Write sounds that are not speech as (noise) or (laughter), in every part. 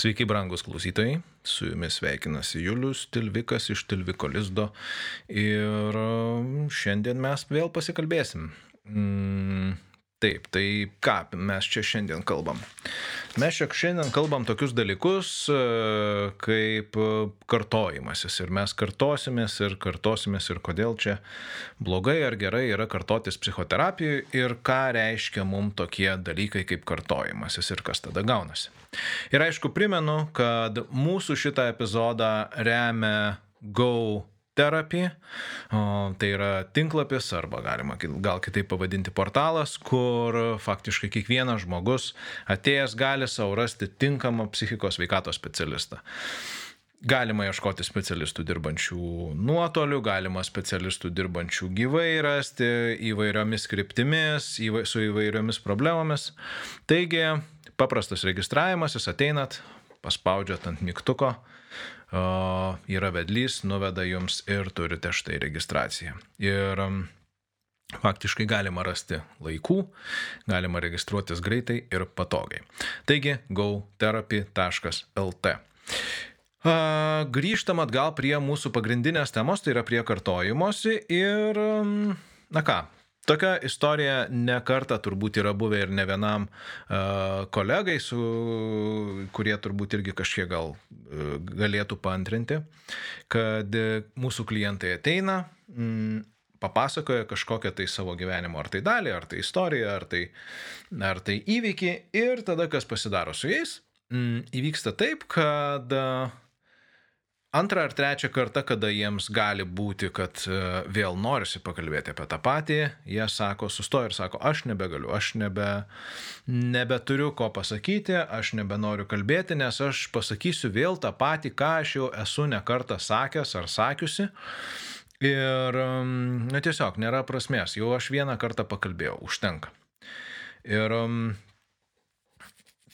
Sveiki, brangus klausytojai, su jumis sveikinasi Julius Tilvikas iš Tilviko Lizdo ir um, šiandien mes vėl pasikalbėsim. Mm, taip, tai ką mes čia šiandien kalbam? Mes čia šiandien kalbam tokius dalykus e, kaip kartojimasis ir mes kartosimės ir kartosimės ir kodėl čia blogai ar gerai yra kartotis psichoterapijoje ir ką reiškia mums tokie dalykai kaip kartojimasis ir kas tada gaunasi. Ir aišku, primenu, kad mūsų šitą epizodą remia Go Therapy. Tai yra tinklapis arba galima gal kitaip pavadinti portalas, kur faktiškai kiekvienas žmogus atėjęs gali savo rasti tinkamą psichikos veikatos specialistą. Galima ieškoti specialistų dirbančių nuotoliu, galima specialistų dirbančių gyvai rasti įvairiomis kryptimis, įvai, su įvairiomis problemomis. Taigi, paprastas registravimasis, ateinat, paspaudžiat ant mygtuko, yra vedlys, nuveda jums ir turite štai registraciją. Ir um, faktiškai galima rasti laikų, galima registruotis greitai ir patogiai. Taigi, gotherapy.lt. Grįžtam atgal prie mūsų pagrindinės temos, tai yra prie kartojimosi ir, um, na ką, Tokia istorija ne kartą turbūt yra buvę ir ne vienam uh, kolegai, su, kurie turbūt irgi kažkiek gal uh, galėtų pantrinti, kad uh, mūsų klientai ateina, mm, papasakoja kažkokią tai savo gyvenimo ar tai dalį, ar tai istoriją, ar tai, ar tai įvykį ir tada kas pasidaro su jais, mm, įvyksta taip, kad uh, Antrą ar trečią kartą, kada jiems gali būti, kad e, vėl norisi pakalbėti apie tą patį, jie sako, sustoja ir sako, aš nebegaliu, aš nebe, nebeturiu ko pasakyti, aš nebenoriu kalbėti, nes aš pasakysiu vėl tą patį, ką aš jau esu nekartą sakęs ar sakiusi. Ir, na tiesiog, nėra prasmės, jau aš vieną kartą pakalbėjau, užtenka. Ir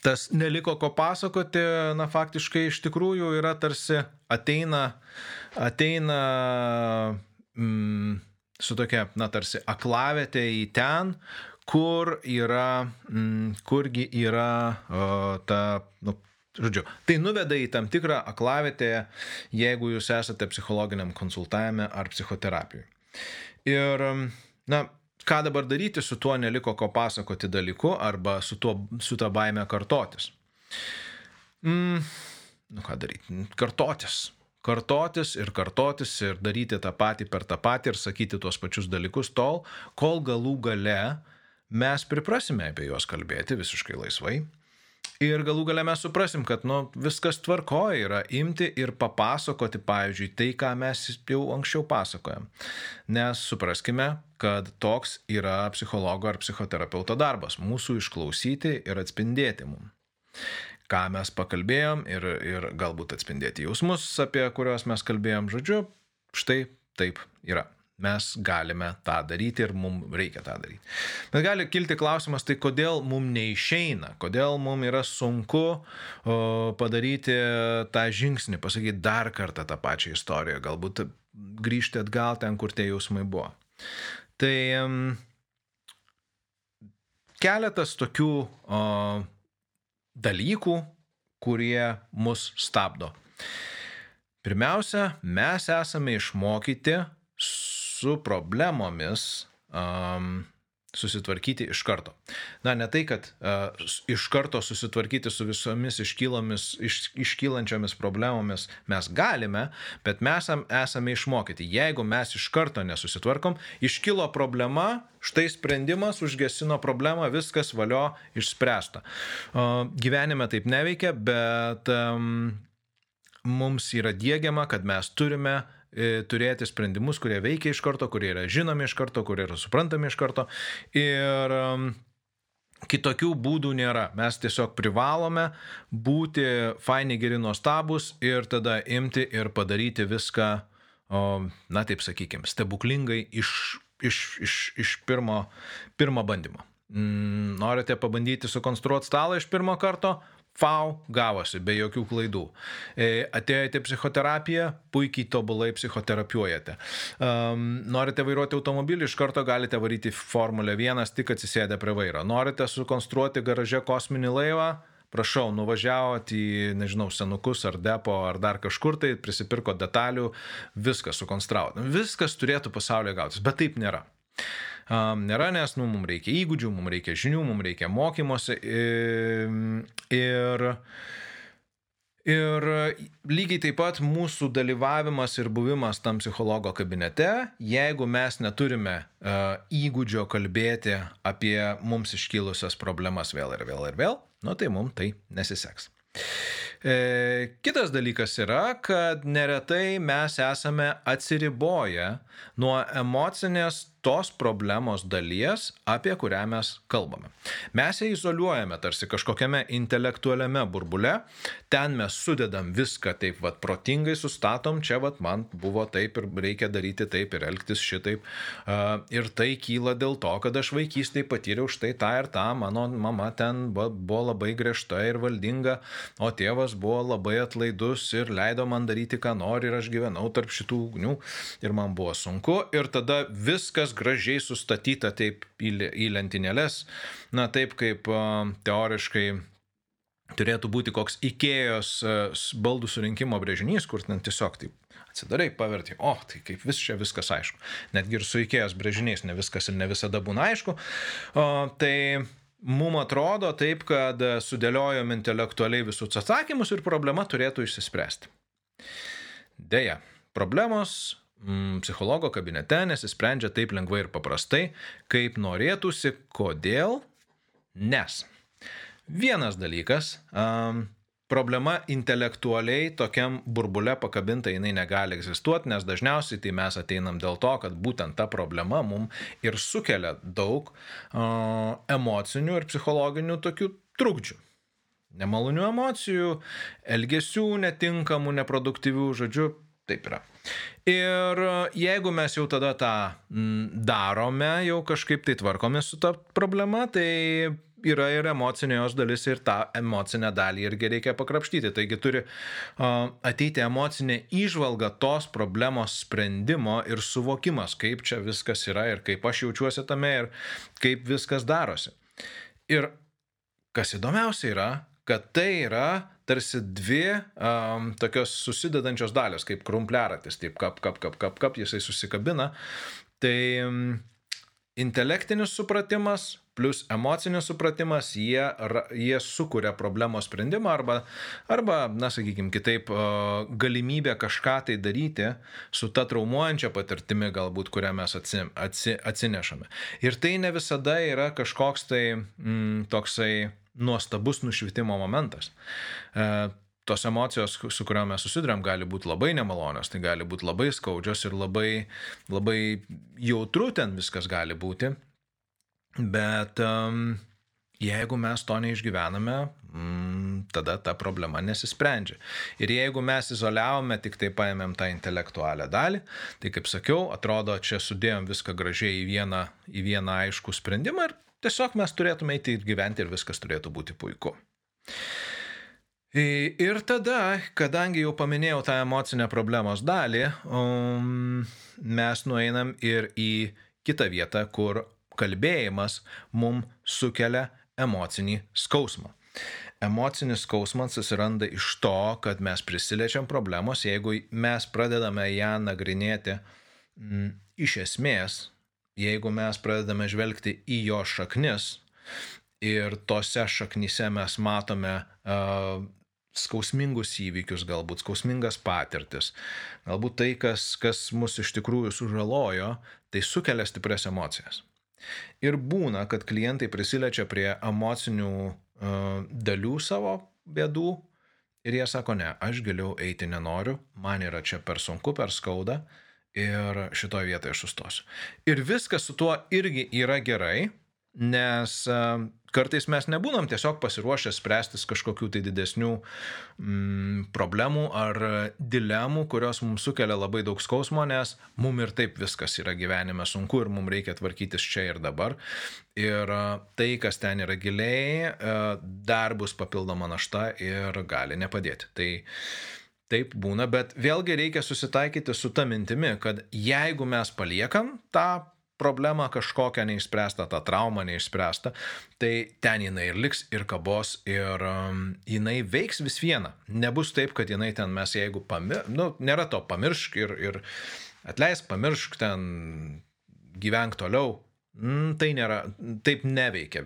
tas neliko ko pasakoti, na faktiškai iš tikrųjų yra tarsi ateina, ateina mm, su tokia, na tarsi aklavėte į ten, kur yra, mm, kurgi yra o, ta, nu, Žodžiu, tai nuveda į tam tikrą aklavietę, jeigu jūs esate psichologiniam konsultavime ar psichoterapijoje. Ir, na, ką dabar daryti su tuo neliko ko pasakoti dalyku arba su, tuo, su tą baime kartotis. Mm, nu ką daryti? Kartotis. Kartotis ir kartotis ir daryti tą patį per tą patį ir sakyti tuos pačius dalykus tol, kol galų gale mes priprasime apie juos kalbėti visiškai laisvai Ir galų gale mes suprasim, kad nu, viskas tvarko yra imti ir papasakoti, pavyzdžiui, tai, ką mes jau anksčiau pasakojam. Nes supraskime, kad toks yra psichologo ar psichoterapeuto darbas - mūsų išklausyti ir atspindėti mums. Ką mes pakalbėjom ir, ir galbūt atspindėti jausmus, apie kuriuos mes kalbėjom, žodžiu, štai taip yra mes galime tą daryti ir mums reikia tą daryti. Bet gali kilti klausimas, tai kodėl mums neišeina, kodėl mums yra sunku padaryti tą žingsnį, pasakyti dar kartą tą pačią istoriją, galbūt grįžti atgal ten, kur tie jausmai buvo. Tai keletas tokių o, dalykų, kurie mus stabdo. Pirmiausia, mes esame išmokyti su problemomis um, susitvarkyti iš karto. Na, ne tai, kad uh, iš karto susitvarkyti su visomis iš, iškylančiomis problemomis mes galime, bet mes esame išmokyti. Jeigu mes iš karto nesusitvarkom, iškilo problema, štai sprendimas užgesino problemą, viskas valio išspręsta. Uh, gyvenime taip neveikia, bet um, mums yra dėgiama, kad mes turime E, turėti sprendimus, kurie veikia iš karto, kurie yra žinomi iš karto, kurie yra suprantami iš karto. Ir um, Kitokių būdų nėra. Mes tiesiog privalome būti faini, geri, nuostabus ir tada imti ir padaryti viską, na taip sakykime, stebuklingai iš, iš, iš, iš pirmo, pirmo bandymo. mm, norite pabandyti sukonstruoti stalą iš pirmo karto, Fau, gavosi, be jokių klaidų. E, atėjote psichoterapiją, puikiai tobulai psichoterapiuojate. Um, norite vairuoti automobilį, iš karto galite varyti Formulę 1, tik atsisėdę prie vairo. Norite sukonstruoti garaže kosminį laivą, prašau, nuvažiavot į, nežinau, senukus ar depo ar dar kažkur tai, prisipirko detalių, viską sukonstravot. Viskas turėtų pasaulyje gautis, bet taip nėra nėra, nes nu, mums reikia įgūdžių, mums reikia žinių, mums reikia mokymosi ir, ir lygiai taip pat mūsų dalyvavimas ir buvimas tam psichologo kabinete, jeigu mes neturime uh, įgūdžio kalbėti apie mums iškilusias problemas vėl ir vėl ir vėl, nu tai mums tai nesiseks. E, kitas dalykas yra, kad neretai mes esame atsiriboję nuo emocinės tos problemos dalies, apie kurią mes kalbame. Mes ją izoliuojame tarsi kažkokiame intelektualiame burbule, ten mes sudedam viską taip vad protingai sustatom, čia vad man buvo taip ir reikia daryti taip ir elgtis šitaip. Ir tai kyla dėl to, kad aš vaikystėje patyriau štai tą ir tą, mano mama ten buvo labai griežta ir valdinga, o tėvas buvo labai atlaidus ir leido man daryti, ką nori ir aš gyvenau tarp šitų ugnių ir man buvo sunku ir tada viskas gražiai sustatyta taip į, lentynėlės, na taip kaip teoriškai turėtų būti koks Ikėjos baldų surinkimo brėžinys, kur ten tiesiog taip atsidarai, paverti, o, tai kaip vis čia viskas aišku. Netgi ir su Ikėjos brėžiniais ne viskas ir ne visada būna aišku. O, tai mums atrodo taip, kad sudėliojom intelektualiai visus atsakymus ir problema turėtų išsispręsti. Deja, problemos mm, psichologo kabinete nesisprendžia taip lengvai ir paprastai, kaip norėtųsi. Kodėl? Nes vienas dalykas, um, problema intelektualiai tokiam burbule pakabinta jinai negali egzistuoti, nes dažniausiai tai mes ateinam dėl to, kad būtent ta problema mum ir sukelia daug uh, emocinių ir psichologinių tokių trukdžių. Nemalonių emocijų, elgesių netinkamų, neproduktyvių, žodžiu, taip yra. Ir jeigu mes jau tada tą darome, jau kažkaip tai tvarkomės su ta problema, tai yra ir emocinė jos dalis ir tą emocinę dalį irgi reikia pakrapštyti. Taigi turi ateiti emocinė įžvalga tos problemos sprendimo ir suvokimas, kaip čia viskas yra ir kaip aš jaučiuosi tame ir kaip viskas darosi. Ir kas įdomiausia yra, kad tai yra tarsi dvi um, tokios susidedančios dalios, kaip krumpliaratis, taip kap, kap, kap, kap, kap, jisai susikabina. Tai um, intelektinis supratimas plus emocinis supratimas, jie, jie sukuria problemos sprendimą arba, arba na, sakykime, kitaip, galimybę kažką tai daryti su ta traumuojančia patirtimi galbūt, kurią mes atsi, atsi, atsinešame. Ir tai ne visada yra kažkoks tai mm, toksai nuostabus nušvitimo momentas. E, tos emocijos, su kuriuo mes susidurėm, gali būti labai nemalonios, tai gali būti labai skaudžios ir labai, labai jautru ten viskas gali būti. Bet um, jeigu mes to neišgyvename, mm, tada ta problema nesisprendžia. Ir jeigu mes izoliavome, tik tai paėmėm tą intelektualią dalį, tai kaip sakiau, atrodo, čia sudėjom viską gražiai į vieną, į vieną aiškų sprendimą ir tiesiog mes turėtume eiti ir gyventi ir viskas turėtų būti puiku. Ir tada, kadangi jau paminėjau tą emocinę problemos dalį, um, mes nueinam ir į kitą vietą, kur kalbėjimas mums sukelia emocinį skausmą. Emocinis skausmas susiranda iš to, kad mes prisiliečiam problemos, jeigu mes pradedame ją nagrinėti m, mm, iš esmės, jeigu mes pradedame žvelgti į jo šaknis ir tose šaknyse mes matome uh, skausmingus įvykius, galbūt skausmingas patirtis, galbūt tai, kas, kas mus iš tikrųjų sužalojo, tai sukelia stipres emocijas. Ir būna, kad klientai prisiliečia prie emocinių uh, dalių savo bėdų ir jie sako, ne, aš giliau eiti nenoriu, man yra čia per sunku, per skauda ir šitoje vietoje aš sustosiu. Ir viskas su tuo irgi yra gerai, nes uh, kartais mes nebūnam tiesiog pasiruošę spręstis kažkokių tai didesnių mm, problemų ar dilemų, kurios mums sukelia labai daug skausmo, nes mums ir taip viskas yra gyvenime sunku ir mums reikia tvarkytis čia ir dabar. Ir tai, kas ten yra giliai, dar bus papildoma našta ir gali nepadėti. Tai Taip būna, bet vėlgi reikia susitaikyti su ta mintimi, kad jeigu mes paliekam tą problemą kažkokią neišspręstą, tą traumą neišspręstą, tai ten jinai ir liks, ir kabos, ir um, jinai veiks vis vieną. Nebus taip, kad jinai ten mes, jeigu pamiršk, nu, nėra to pamiršk ir, ir atleisk, pamiršk ten, gyvenk toliau. Mm, tai nėra, taip neveikia.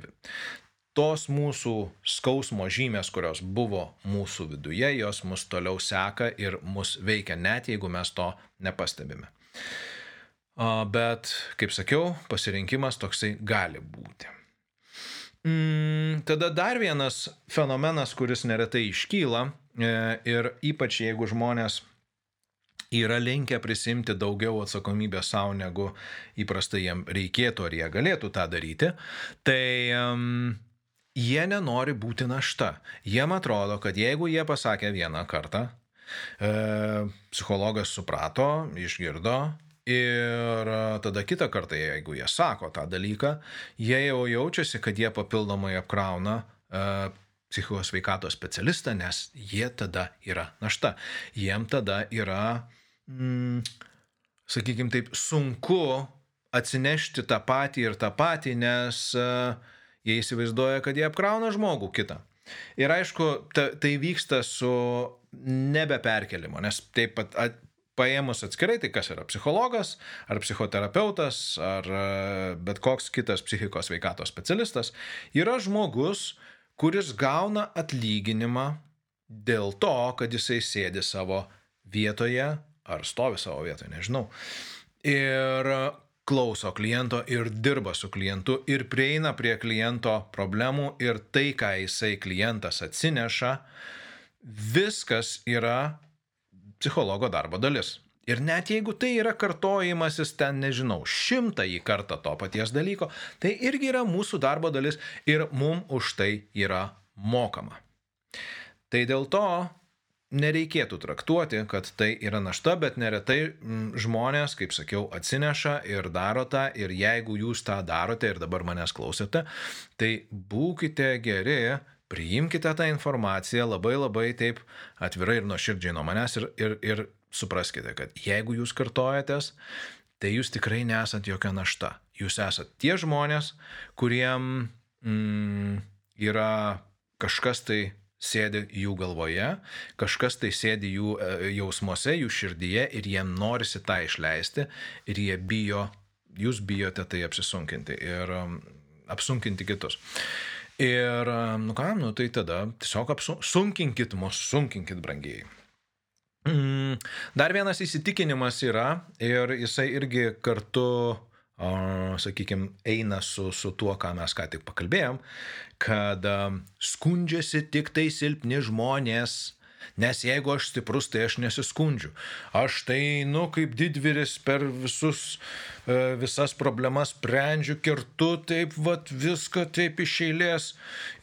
Tos mūsų skausmo žymės, kurios buvo mūsų viduje, jos mus toliau seka ir mus veikia net jeigu mes to nepastebime. Bet, kaip sakiau, pasirinkimas toksai gali būti. Mm, tada dar vienas fenomenas, kuris neretai iškyla e, ir ypač jeigu žmonės yra linkę prisimti daugiau atsakomybės savo, negu įprastai jiem reikėtų ar jie galėtų tą daryti, tai um, jie nenori būti našta. Jiem atrodo, kad jeigu jie pasakė vieną kartą, e, psichologas suprato, išgirdo, Ir tada kitą kartą, jeigu jie sako tą dalyką, jie jau jaučiasi, kad jie papildomai apkrauna uh, psichikos veikatos specialistą, nes jie tada yra našta. Jiem tada yra, mm, sakykime taip, sunku atsinešti tą patį ir tą patį, nes uh, jie įsivaizduoja, kad jie apkrauna žmogų kitą. Ir aišku, ta, tai vyksta su nebeperkelimo, nes taip pat paėmus atskirai, tai kas yra psichologas, ar psichoterapeutas, ar e, bet koks kitas psichikos veikatos specialistas, yra žmogus, kuris gauna atlyginimą dėl to, kad jisai sėdi savo vietoje, ar stovi savo vietoje, nežinau. Ir klauso kliento ir dirba su klientu ir prieina prie kliento problemų ir tai, ką jisai klientas atsineša, viskas yra psichologo darbo dalis. Ir net jeigu tai yra kartojimasis ten, nežinau, šimtąjį kartą to paties dalyko, tai irgi yra mūsų darbo dalis ir mum už tai yra mokama. Tai dėl to nereikėtų traktuoti, kad tai yra našta, bet neretai mm, žmonės, kaip sakiau, atsineša ir daro tą ir jeigu jūs tą darote ir dabar manęs klausote, tai būkite geri priimkite tą informaciją labai labai taip atvirai ir nuoširdžiai nuo manęs ir, ir, ir supraskite, kad jeigu jūs kartojatės, tai jūs tikrai nesat jokia našta. Jūs esat tie žmonės, kuriem mm, yra kažkas tai sėdi jų galvoje, kažkas tai sėdi jų e, jausmuose, jų širdyje ir jiem norisi tą išleisti ir jie bijo, jūs bijote tai apsisunkinti ir um, apsunkinti kitus. Ir, nu ką, nu tai tada tiesiog apsunkinkit mus, sunkinkit brangiai. Mm, dar vienas įsitikinimas yra ir jisai irgi kartu, sakykime, eina su, su tuo, ką mes ką tik pakalbėjom, kad skundžiasi tik tai silpni žmonės, Nes jeigu aš stiprus, tai aš nesiskundžiu. Aš tai, nu, kaip didvyris per visus, e, visas problemas sprendžiu, kertu taip, vat, viską taip iš eilės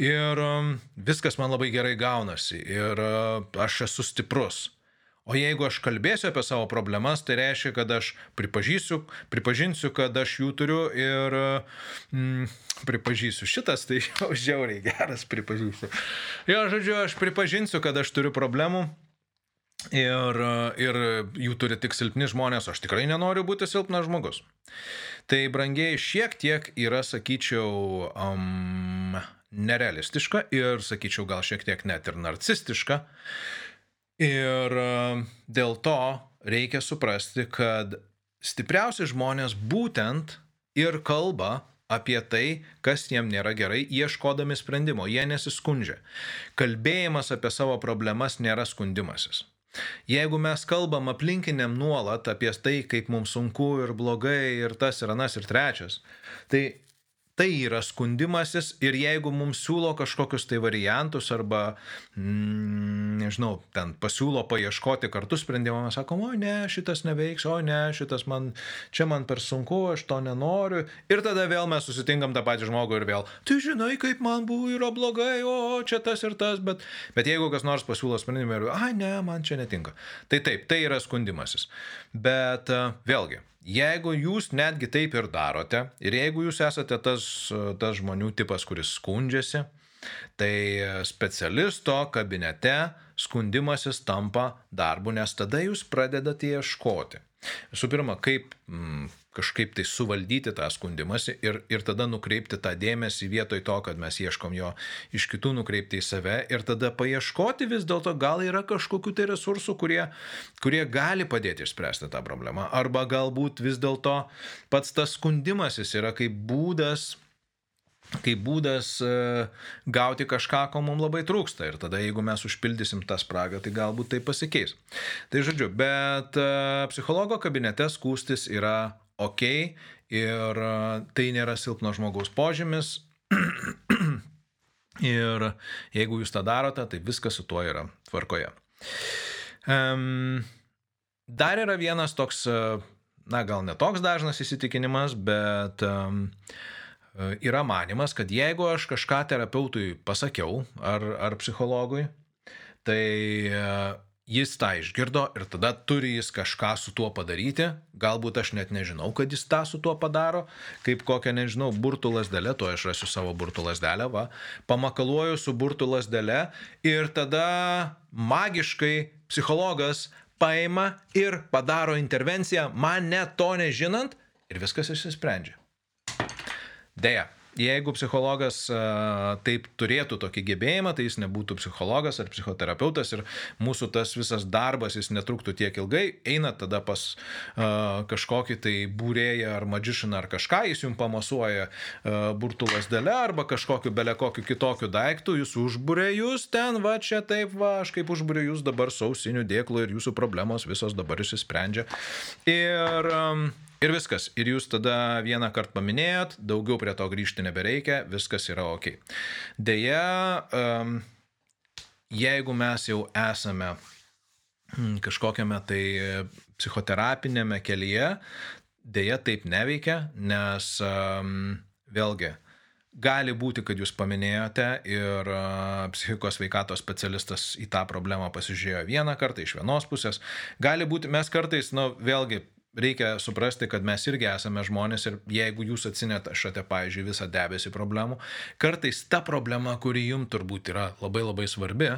ir viskas man labai gerai gaunasi ir aš esu stiprus. O jeigu aš kalbėsiu apie savo problemas, tai reiškia, kad aš pripažįsiu, pripažinsiu, kad aš jų turiu ir mm, pripažįsiu šitas, tai (laughs) jau žiauriai geras pripažįsiu. Jo, žodžiu, aš pripažinsiu, kad aš turiu problemų. Ir, ir jų turi tik silpni žmonės, aš tikrai nenoriu būti silpnas žmogus. Tai brangiai šiek tiek yra, sakyčiau, um, nerealistiška ir, sakyčiau, gal šiek tiek net ir narcistiška. Ir dėl to reikia suprasti, kad stipriausi žmonės būtent ir kalba apie tai, kas jiem nėra gerai, ieškodami sprendimo. Jie nesiskundžia. Kalbėjimas apie savo problemas nėra skundimasis. Jeigu mes kalbam aplinkiniam nuolat apie tai, kaip mums sunku ir blogai ir tas ir anas ir trečias, tai tai yra skundimasis ir jeigu mums siūlo kažkokius tai variantus arba, mm, nežinau, ten pasiūlo paieškoti kartu sprendimą, mes sakom, o ne, šitas neveiks, o ne, šitas man, čia man per sunku, aš to nenoriu. Ir tada vėl mes susitinkam tą patį žmogų ir vėl, tu žinai, kaip man buvo, yra blogai, o čia tas ir tas, bet, bet jeigu kas nors pasiūlo sprendimą ir, ai ne, man čia netinka. Tai taip, tai yra skundimasis. Bet vėlgi, Jeigu jūs netgi taip ir darote ir jeigu jūs esate tas, tas žmonių tipas, kuris skundžiasi, tai specialisto kabinete skundimasis tampa darbu, nes tada jūs pradedate ieškoti. Visų pirma, kaip mm, kažkaip tai suvaldyti tą skundimąsi ir, ir tada nukreipti tą dėmesį vietoj to, kad mes ieškom jo iš kitų nukreipti į save ir tada paieškoti vis dėlto gal yra kažkokių tai resursų, kurie, kurie gali padėti išspręsti tą problemą. Arba galbūt vis dėlto pats tas skundimasis yra kaip būdas kaip būdas e, gauti kažką, ko mums labai trūksta. Ir tada, jeigu mes užpildysim tą spragą, tai galbūt tai pasikeis. Tai žodžiu, bet e, psichologo kabinete skūstis yra ok ir e, tai nėra silpno žmogaus požymis. (clears throat) ir jeigu jūs tą darote, tai viskas su tuo yra tvarkoje. Um, dar yra vienas toks, na gal netoks dažnas įsitikinimas, bet um, yra manimas, kad jeigu aš kažką terapeutui pasakiau ar, ar psichologui, tai e, jis tą išgirdo ir tada turi jis kažką su tuo padaryti. Galbūt aš net nežinau, kad jis tą su tuo padaro, kaip kokią, nežinau, burtų lasdelę, to aš rasiu savo burtų lasdelę, va, pamakaluoju su burtų lasdelė ir tada magiškai psichologas paima ir padaro intervenciją, man net to nežinant ir viskas išsisprendžia. Deja, jeigu psichologas uh, taip turėtų tokį gebėjimą, tai jis nebūtų psichologas ar psichoterapeutas ir mūsų tas visas darbas jis netruktų tiek ilgai, eina tada pas uh, kažkokį tai būrėją ar magicianą ar kažką, jis jums pamasuoja uh, burtų lasdelę arba kažkokiu belekokiu kitokiu daiktu, jis užbūrė jūs ten, va čia taip, va, aš kaip užbūrė jūs dabar sausinių dėklų ir jūsų problemos visos dabar išsisprendžia. Ir um, Ir viskas. Ir jūs tada vieną kartą paminėjot, daugiau prie to grįžti nebereikia, viskas yra ok. Deja, um, jeigu mes jau esame hmm, kažkokiame tai psichoterapinėme kelyje, dėja taip neveikia, nes um, vėlgi gali būti, kad jūs paminėjote ir uh, psichikos veikatos specialistas į tą problemą pasižiūrėjo vieną kartą iš vienos pusės. Gali būti, mes kartais, na, nu, vėlgi reikia suprasti, kad mes irgi esame žmonės ir jeigu jūs atsinešate, pavyzdžiui, visą debesį problemų, kartais ta problema, kuri jums turbūt yra labai labai svarbi,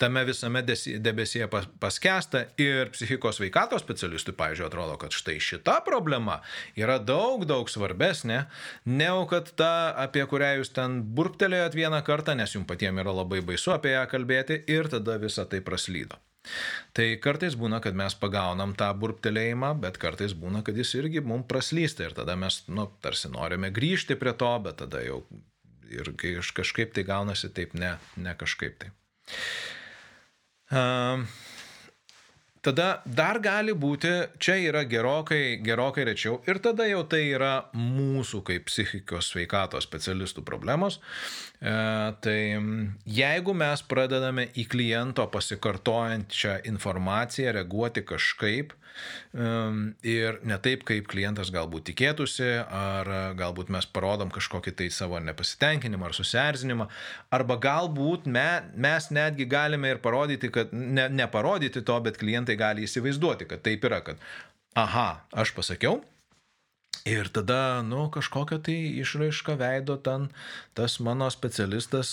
tame visame debesyje paskesta ir psichikos veikatos specialistui, pavyzdžiui, atrodo, kad štai šita problema yra daug, daug svarbesnė, negu kad ta, apie kurią jūs ten burptelėjot vieną kartą, nes jums patiems yra labai baisu apie ją kalbėti ir tada visa tai praslydo. Tai kartais būna, kad mes pagaunam tą burptelėjimą, bet kartais būna, kad jis irgi mums praslysta ir tada mes, nu, tarsi norime grįžti prie to, bet tada jau ir kažkaip tai gaunasi taip, ne, ne kažkaip tai. Uh, tada dar gali būti, čia yra gerokai, gerokai rečiau ir tada jau tai yra mūsų kaip psichikos sveikatos specialistų problemos. E, tai jeigu mes pradedame į kliento pasikartojančią informaciją reaguoti kažkaip, ir ne taip, kaip klientas galbūt tikėtųsi, ar galbūt mes parodom kažkokį tai savo nepasitenkinimą ar susierzinimą, arba galbūt me, mes netgi galime ir parodyti, kad ne, neparodyti to, bet klientai gali įsivaizduoti, kad taip yra, kad aha, aš pasakiau, Ir tada, nu, kažkokią tai išraišką veido ten tas mano specialistas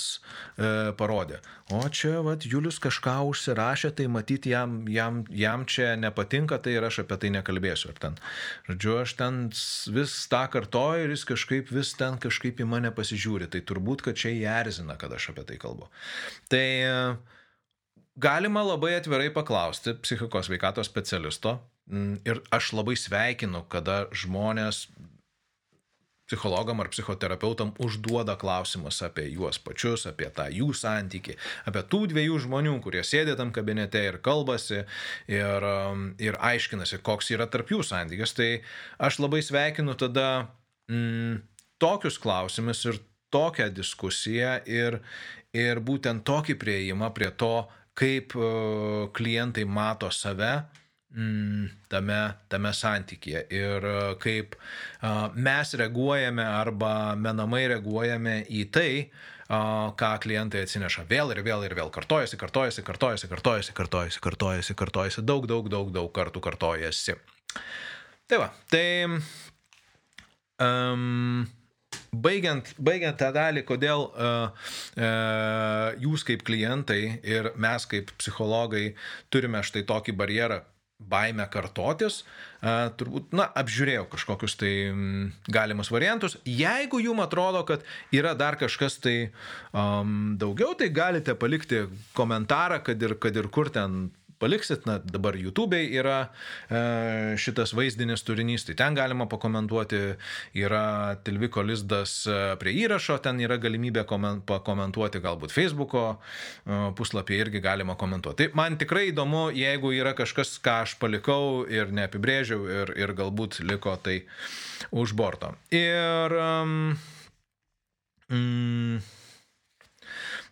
e, parodė. O čia, vat, Julius kažką užsirašė, tai matyti jam, jam, jam čia nepatinka, tai ir aš apie tai nekalbėsiu. Ir ten, žodžiu, aš ten vis tą kartoju ir jis kažkaip vis ten kažkaip į mane pasižiūri. Tai turbūt, kad čia įerzina, kad aš apie tai kalbu. Tai e, galima labai atvirai paklausti psichikos veikatos specialisto, ir aš labai sveikinu, kada žmonės psichologam ar psichoterapeutam užduoda klausimus apie juos pačius, apie tą jų santyki, apie tų dviejų žmonių, kurie sėdė tam kabinete ir kalbasi ir, um, ir aiškinasi, koks yra tarp jų santykis. Tai aš labai sveikinu tada mm, tokius klausimus ir tokią diskusiją ir, ir būtent tokį prieimą prie to, kaip uh, klientai mato save mm, tame, tame santykėje ir uh, kaip uh, mes reaguojame arba menamai reaguojame į tai, ką klientai atsineša. Vėl ir vėl ir vėl kartojasi, kartojasi, kartojasi, kartojasi, kartojasi, kartojasi, kartojasi, daug, daug, daug, daug kartų kartojasi. Tai va, tai um, baigiant, baigiant tą dalį, kodėl uh, uh, jūs kaip klientai ir mes kaip psichologai turime štai tokį barjerą baimę kartotis, turbūt, na, apžiūrėjau kažkokius tai galimus variantus. Jeigu jums atrodo, kad yra dar kažkas tai um, daugiau, tai galite palikti komentarą, kad ir, kad ir kur ten paliksit, na dabar YouTube yra e, šitas vaizdinis turinys, tai ten galima pakomentuoti, yra Tilviko lizdas e, prie įrašo, ten yra galimybė komen, pakomentuoti, galbūt Facebook'o e, puslapyje irgi galima komentuoti. Tai man tikrai įdomu, jeigu yra kažkas, ką aš palikau ir neapibrėžiau ir, ir galbūt liko tai už borto. Ir um, mm,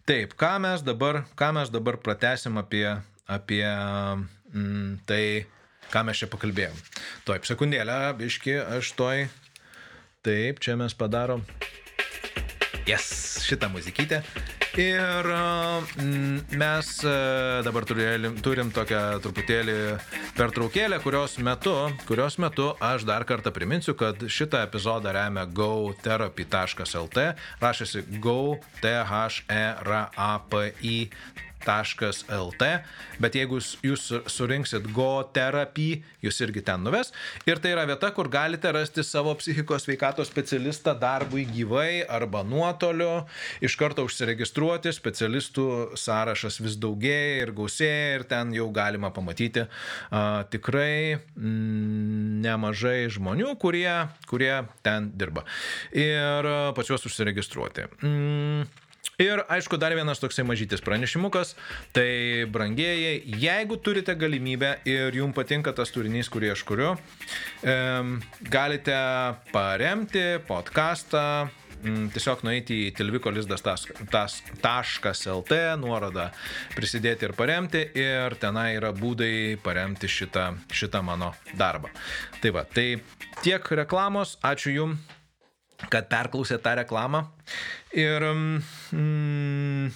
Taip, ką mes dabar, ką mes dabar pratesim apie apie mm, tai, ką mes čia pakalbėjom. Toj, sekundėlę, biški, aš toj. Taip, čia mes padarom. Yes, šitą muzikytę. Ir mm, mes e, dabar turim, turim tokią truputėlį pertraukėlę, kurios metu, kurios metu aš dar kartą priminsiu, kad šitą epizodą remia gotherapy.lt, rašėsi go, t h e r a p i lt, bet jeigu jūs surinksit Go Therapy, jūs irgi ten nuves. Ir tai yra vieta, kur galite rasti savo psichikos veikatos specialistą darbui gyvai arba nuotoliu, iš karto užsiregistruoti, specialistų sąrašas vis daugėja ir gausėja ir ten jau galima pamatyti a, tikrai mm, nemažai žmonių, kurie, kurie ten dirba. Ir pas juos užsiregistruoti. Mm. Ir aišku, dar vienas toksai mažytis pranešimukas, tai brangieji, jeigu turite galimybę ir jums patinka tas turinys, kurį aš kuriu, galite paremti podcastą, tiesiog nueiti į tilvikolizdas.lt nuorodą prisidėti ir paremti ir tenai yra būdai paremti šitą, šitą mano darbą. Tai va, tai tiek reklamos, ačiū Jums kad perklausė tą reklamą. Ir mm,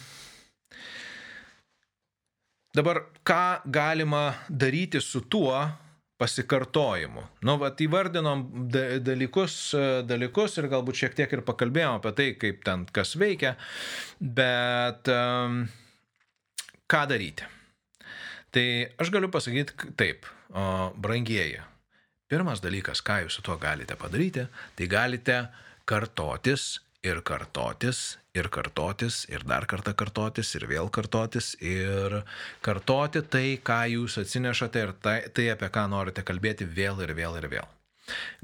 dabar ką galima daryti su tuo pasikartojimu? Nu, vat įvardinom dalykus, dalykus ir galbūt šiek tiek ir pakalbėjom apie tai, kaip ten kas veikia, bet um, ką daryti? Tai aš galiu pasakyti taip, o, brangieji. Pirmas dalykas, ką jūs su tuo galite padaryti, tai galite uh, kartotis ir kartotis ir kartotis ir dar kartą kartotis ir vėl kartotis ir kartoti tai, ką jūs atsinešate ir tai, tai apie ką norite kalbėti vėl ir vėl ir vėl.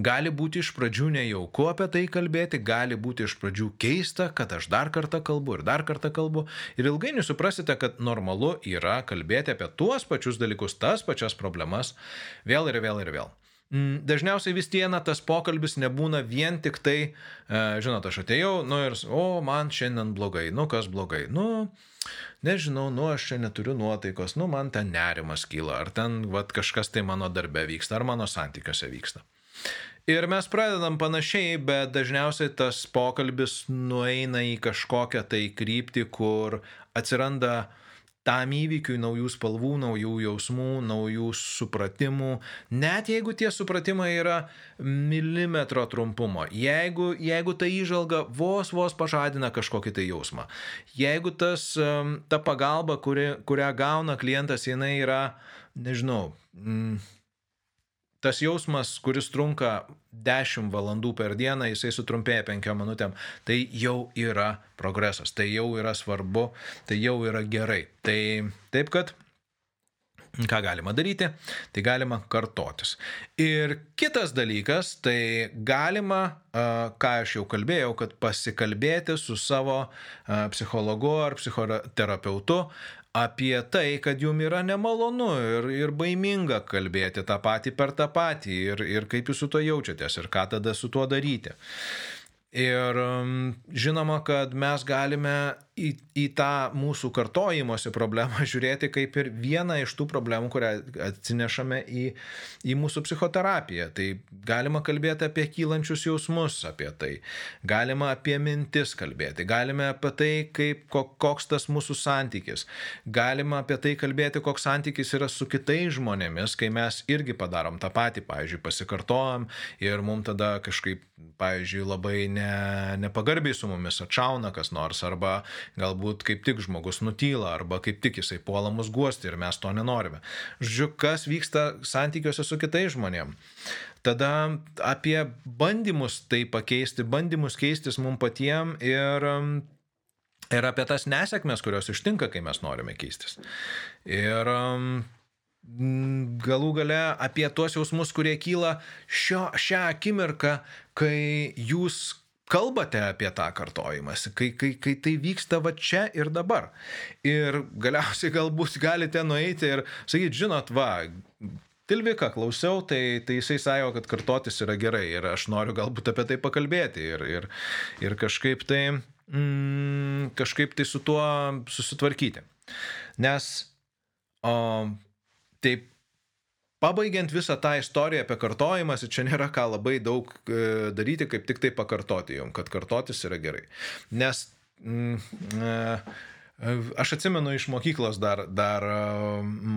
Gali būti iš pradžių nejauku apie tai kalbėti, gali būti iš pradžių keista, kad aš dar kartą kalbu ir dar kartą kalbu ir ilgainiui suprasite, kad normalu yra kalbėti apie tuos pačius dalykus, tas pačias problemas vėl ir vėl ir vėl. Mm, dažniausiai vis viena tas pokalbis nebūna vien tik tai, e, žinot, aš atėjau, nu ir, o, man šiandien blogai, nu kas blogai, nu, nežinau, nu aš čia neturiu nuotaikos, nu man ten nerimas kyla, ar ten vat, kažkas tai mano darbe vyksta, ar mano santykiuose vyksta. Ir mes pradedam panašiai, bet dažniausiai tas pokalbis nueina į kažkokią tai kryptį, kur atsiranda uh, tam įvykiui naujų spalvų, naujų jausmų, naujų supratimų, net jeigu tie supratimai yra milimetro trumpumo, jeigu, jeigu ta įžalga vos vos pažadina kažkokį tai jausmą, jeigu tas, ta pagalba, kuri, kurią gauna klientas, jinai yra, nežinau, mm, tas jausmas, kuris trunka 10 valandų per dieną, jisai sutrumpėja 5 minutėm, tai jau yra progresas, tai jau yra svarbu, tai jau yra gerai. Tai taip kad Ką galima daryti? Tai galima kartotis. Ir kitas dalykas, tai galima, ką aš jau kalbėjau, kad pasikalbėti su savo psichologu ar psichoterapeutu apie tai, kad jum yra nemalonu ir, ir baiminga kalbėti tą patį per tą patį ir, ir kaip jūs su to jaučiatės ir ką tada su tuo daryti. Ir žinoma, kad mes galime į, į tą mūsų kartojimosi problemą (laughs) žiūrėti kaip ir vieną iš tų problemų, kurią atsinešame į, į mūsų psichoterapiją. Tai galima kalbėti apie kylančius jausmus, apie tai. Galima apie mintis kalbėti. Galime apie tai, kaip, koks tas mūsų santykis. Galima apie tai kalbėti, koks santykis yra su kitais žmonėmis, kai mes irgi padarom tą patį, pavyzdžiui, pasikartojam ir mums tada kažkaip, pavyzdžiui, labai ne, nepagarbiai su mumis atšauna kas nors arba galbūt kaip tik žmogus nutyla arba kaip tik jisai puola mus guosti ir mes to nenorime. Žodžiu, kas vyksta santykiuose su kitais žmonėmis. Tada apie bandymus tai pakeisti, bandymus keistis mums patiems ir ir apie tas nesėkmės, kurios ištinka, kai mes norime keistis. Ir galų gale apie tuos jausmus, kurie kyla šio, šią akimirką, kai jūs kalbate apie tą kartojimąsi, kai, kai, kai tai vyksta va čia ir dabar. Ir galiausiai galbūt galite nueiti ir sakyti, žinot, va, Tilviką klausiau, tai, tai jisai sąjo, kad kartotis yra gerai ir aš noriu galbūt apie tai pakalbėti ir, ir, ir kažkaip, tai, mm, kažkaip tai su tuo susitvarkyti. Nes o, taip Pabaigiant visą tą istoriją apie kartojimąsi, čia nėra ką labai daug e, daryti, kaip tik tai pakartoti jom, kad kartotis yra gerai. Nes mm, e, aš atsimenu iš mokyklos dar, dar e,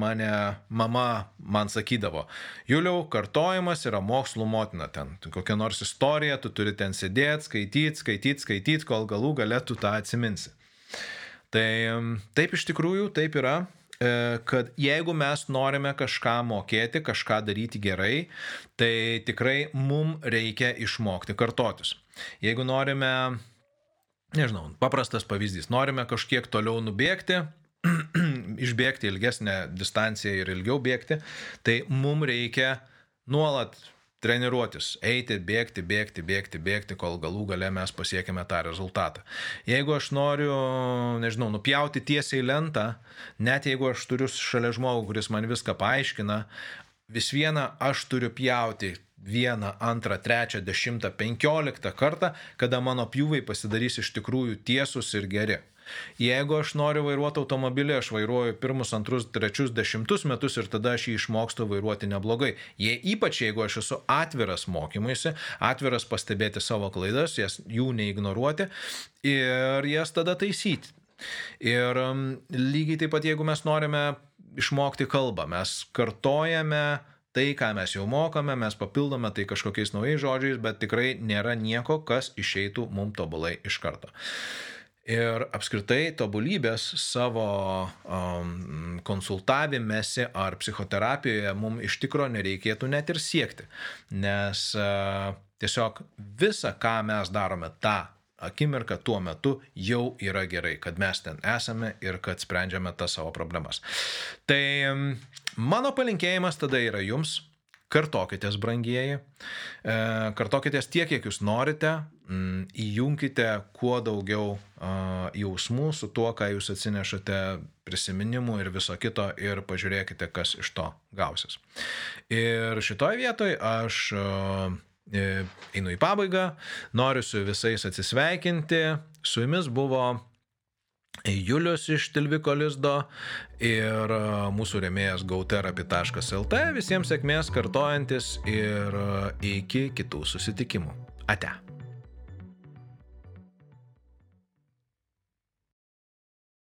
mane mama man sakydavo, Juliau, kartojimas yra mokslų motina ten. Kokia nors istorija, tu turi ten sėdėti, skaityti, skaityti, skaityti, kol galų galėtų tą atsiminsi. Tai taip iš tikrųjų, taip yra. E, kad jeigu mes norime kažką mokėti, kažką daryti gerai, tai tikrai mums reikia išmokti kartotis. Jeigu norime, nežinau, paprastas pavyzdys, norime kažkiek toliau nubėgti, (clears throat) išbėgti ilgesnę distanciją ir ilgiau bėgti, tai mums reikia nuolat treniruotis, eiti, bėgti, bėgti, bėgti, bėgti, kol galų gale mes pasiekime tą rezultatą. Jeigu aš noriu, nežinau, nupjauti tiesiai lentą, net jeigu aš turiu šalia žmogų, kuris man viską paaiškina, vis viena aš turiu pjauti vieną, antrą, trečią, dešimtą, penkioliktą kartą, kada mano pjūvai pasidarys iš tikrųjų tiesus ir geri. Jeigu aš noriu vairuoti automobilį, aš vairuoju pirmus, antrus, trečius, dešimtus metus ir tada aš jį išmokstu vairuoti neblogai. Jie ypač jeigu aš esu atviras mokymuisi, atviras pastebėti savo klaidas, jas jų neignoruoti ir jas tada taisyti. Ir um, lygiai taip pat, jeigu mes norime išmokti kalbą, mes kartojame tai, ką mes jau mokame, mes papildome tai kažkokiais naujais žodžiais, bet tikrai nėra nieko, kas išeitų mums tobulai iš karto. Ir apskritai tobulybės savo um, konsultavimėsi ar psichoterapijoje mums iš tikrųjų nereikėtų net ir siekti, nes uh, tiesiog visa, ką mes darome tą akimirką tuo metu jau yra gerai, kad mes ten esame ir kad sprendžiame tas savo problemas. Tai mano palinkėjimas tada yra jums. Kartokitės, brangieji, e, kartokitės tiek, kiek jūs norite, įjunkite kuo daugiau jausmų su tuo, ką jūs atsinešate, prisiminimų ir viso kito ir pažiūrėkite, kas iš to gausis. Ir šitoje vietoje aš e, einu į pabaigą, noriu su visais atsisveikinti, su jumis buvo Julius iš Tilviko Lizdo ir mūsų remėjas gauterapi.lt. Visiems sėkmės kartojantis ir iki kitų susitikimų. Ate.